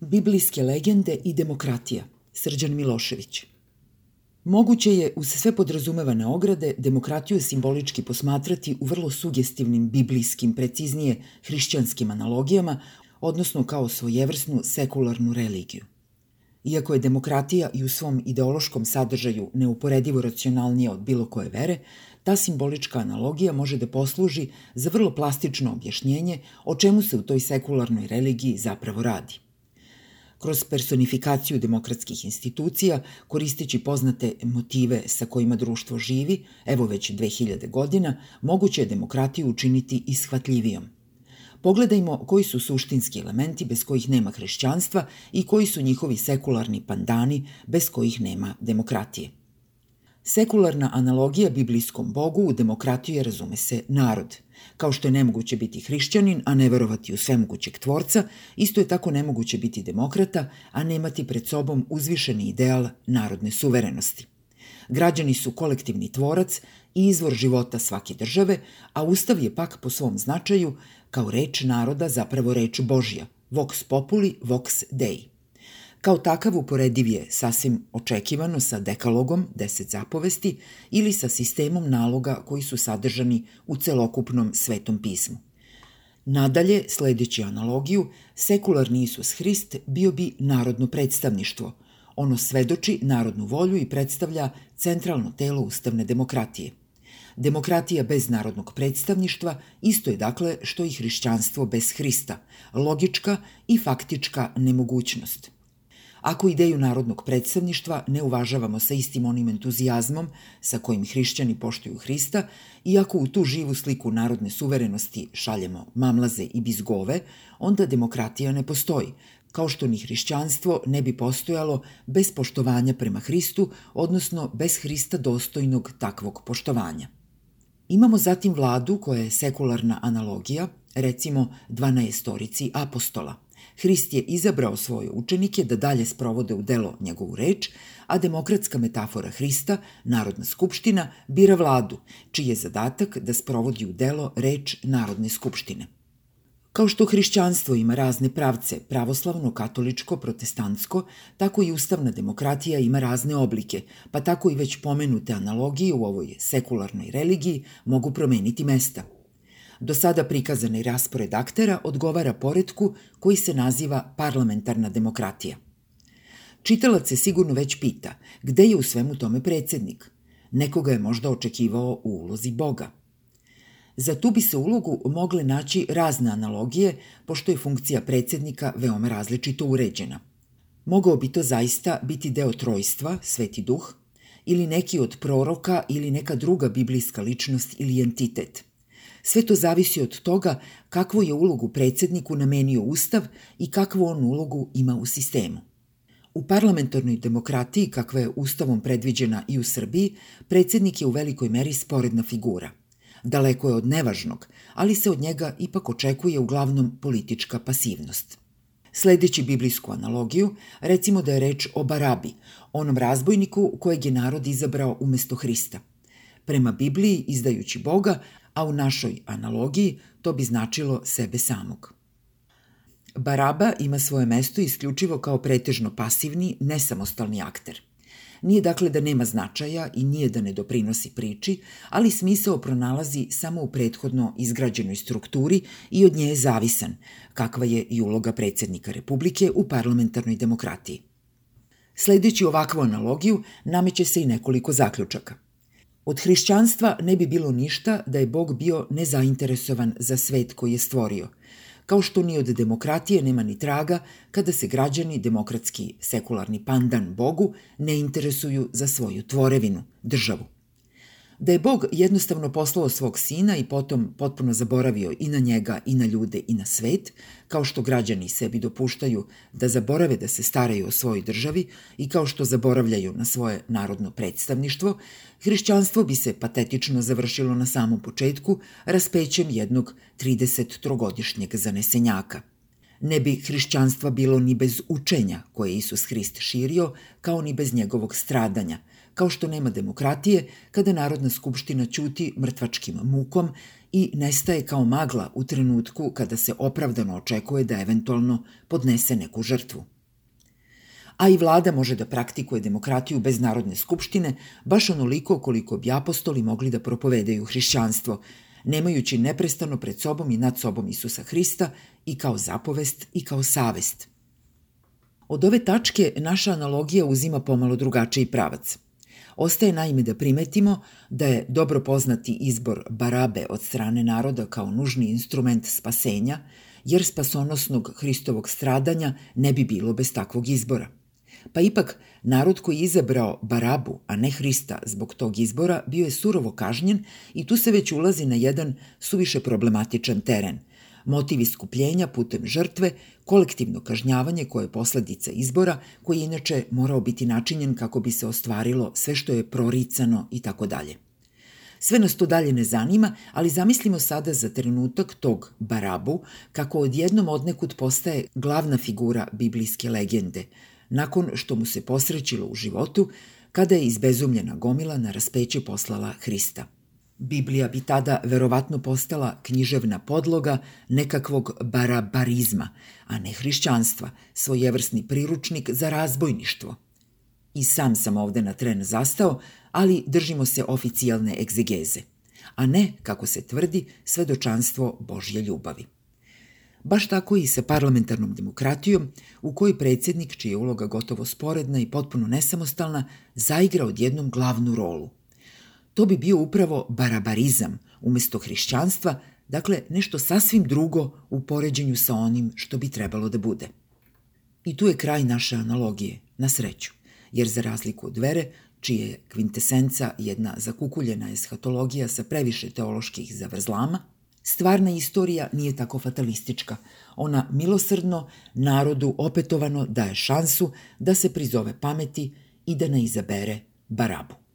Biblijske legende i demokratija. Srđan Milošević. Moguće je, uz sve podrazumevane ograde, demokratiju simbolički posmatrati u vrlo sugestivnim biblijskim, preciznije hrišćanskim analogijama, odnosno kao svojevrsnu sekularnu religiju. Iako je demokratija i u svom ideološkom sadržaju neuporedivo racionalnija od bilo koje vere, ta simbolička analogija može da posluži za vrlo plastično objašnjenje o čemu se u toj sekularnoj religiji zapravo radi – kroz personifikaciju demokratskih institucija, koristeći poznate motive sa kojima društvo živi, evo već 2000 godina, moguće je demokratiju učiniti ishvatljivijom. Pogledajmo koji su suštinski elementi bez kojih nema hrišćanstva i koji su njihovi sekularni pandani bez kojih nema demokratije. Sekularna analogija biblijskom bogu u demokratiju je, razume se, narod. Kao što je nemoguće biti hrišćanin, a ne verovati u svemogućeg tvorca, isto je tako nemoguće biti demokrata, a nemati pred sobom uzvišeni ideal narodne suverenosti. Građani su kolektivni tvorac i izvor života svake države, a Ustav je pak po svom značaju kao reč naroda zapravo reč Božja, vox populi, vox dei. Kao takav uporediv je sasvim očekivano sa dekalogom, deset zapovesti, ili sa sistemom naloga koji su sadržani u celokupnom svetom pismu. Nadalje, sledeći analogiju, sekularni Isus Hrist bio bi narodno predstavništvo. Ono svedoči narodnu volju i predstavlja centralno telo ustavne demokratije. Demokratija bez narodnog predstavništva isto je dakle što i hrišćanstvo bez Hrista, logička i faktička nemogućnost – Ako ideju narodnog predstavništva ne uvažavamo sa istim onim entuzijazmom sa kojim hrišćani poštuju Hrista, i ako u tu živu sliku narodne suverenosti šaljemo mamlaze i bizgove, onda demokratija ne postoji, kao što ni hrišćanstvo ne bi postojalo bez poštovanja prema Hristu, odnosno bez Hrista dostojnog takvog poštovanja. Imamo zatim vladu koja je sekularna analogija, recimo 12 apostola – Hrist je izabrao svoje učenike da dalje sprovode u delo njegovu reč, a demokratska metafora Hrista, Narodna skupština, bira vladu, čiji je zadatak da sprovodi u delo reč Narodne skupštine. Kao što hrišćanstvo ima razne pravce, pravoslavno, katoličko, protestantsko, tako i ustavna demokratija ima razne oblike, pa tako i već pomenute analogije u ovoj sekularnoj religiji mogu promeniti mesta – Do sada prikazani raspored aktera odgovara poredku koji se naziva parlamentarna demokratija. Čitalac se sigurno već pita gde je u svemu tome predsednik. Nekoga je možda očekivao u ulozi Boga. Za tu bi se ulogu mogle naći razne analogije, pošto je funkcija predsednika veoma različito uređena. Mogao bi to zaista biti deo trojstva, sveti duh, ili neki od proroka ili neka druga biblijska ličnost ili entitet – Sve to zavisi od toga kakvu je ulogu predsedniku namenio Ustav i kakvu on ulogu ima u sistemu. U parlamentarnoj demokratiji, kakva je Ustavom predviđena i u Srbiji, predsednik je u velikoj meri sporedna figura. Daleko je od nevažnog, ali se od njega ipak očekuje uglavnom politička pasivnost. Sledeći biblijsku analogiju, recimo da je reč o Barabi, onom razbojniku kojeg je narod izabrao umesto Hrista. Prema Bibliji, izdajući Boga, a u našoj analogiji to bi značilo sebe samog. Baraba ima svoje mesto isključivo kao pretežno pasivni, nesamostalni akter. Nije dakle da nema značaja i nije da ne doprinosi priči, ali smisao pronalazi samo u prethodno izgrađenoj strukturi i od nje je zavisan, kakva je i uloga predsednika Republike u parlamentarnoj demokratiji. Sledeći ovakvu analogiju, nameće se i nekoliko zaključaka – Od hrišćanstva ne bi bilo ništa da je Bog bio nezainteresovan za svet koji je stvorio, kao što ni od demokratije nema ni traga kada se građani, demokratski sekularni pandan Bogu, ne interesuju za svoju tvorevinu, državu. Da je Bog jednostavno poslao svog sina i potom potpuno zaboravio i na njega i na ljude i na svet, kao što građani sebi dopuštaju da zaborave da se staraju o svojoj državi i kao što zaboravljaju na svoje narodno predstavništvo, hrišćanstvo bi se patetično završilo na samom početku raspećem jednog 33-godišnjeg zanesenjaka. Ne bi hrišćanstva bilo ni bez učenja koje Isus Hrist širio, kao ni bez njegovog stradanja – kao što nema demokratije kada Narodna skupština ćuti mrtvačkim mukom i nestaje kao magla u trenutku kada se opravdano očekuje da eventualno podnese neku žrtvu. A i vlada može da praktikuje demokratiju bez Narodne skupštine, baš onoliko koliko bi apostoli mogli da propovedaju hrišćanstvo, nemajući neprestano pred sobom i nad sobom Isusa Hrista i kao zapovest i kao savest. Od ove tačke naša analogija uzima pomalo drugačiji pravac – Ostaje naime da primetimo da je dobro poznati izbor Barabe od strane naroda kao nužni instrument spasenja, jer spasonosnog Hristovog stradanja ne bi bilo bez takvog izbora. Pa ipak, narod koji je izabrao Barabu, a ne Hrista zbog tog izbora, bio je surovo kažnjen i tu se već ulazi na jedan suviše problematičan teren – motiv iskupljenja putem žrtve, kolektivno kažnjavanje koje je posledica izbora, koji inače morao biti načinjen kako bi se ostvarilo sve što je proricano i tako dalje. Sve nas to dalje ne zanima, ali zamislimo sada za trenutak tog Barabu kako odjednom odnekud postaje glavna figura biblijske legende, nakon što mu se posrećilo u životu kada je izbezumljena gomila na raspeće poslala Hrista – Biblija bi tada verovatno postala književna podloga nekakvog barabarizma, a ne hrišćanstva, svojevrsni priručnik za razbojništvo. I sam sam ovde na tren zastao, ali držimo se oficijalne egzegeze, a ne, kako se tvrdi, svedočanstvo Božje ljubavi. Baš tako i sa parlamentarnom demokratijom, u kojoj predsjednik, čija je uloga gotovo sporedna i potpuno nesamostalna, zaigra odjednom glavnu rolu – to bi bio upravo barabarizam umesto hrišćanstva, dakle nešto sasvim drugo u poređenju sa onim što bi trebalo da bude. I tu je kraj naše analogije, na sreću, jer za razliku od vere, čije je kvintesenca jedna zakukuljena eshatologija sa previše teoloških zavrzlama, stvarna istorija nije tako fatalistička. Ona milosrdno narodu opetovano daje šansu da se prizove pameti i da ne izabere Barabu.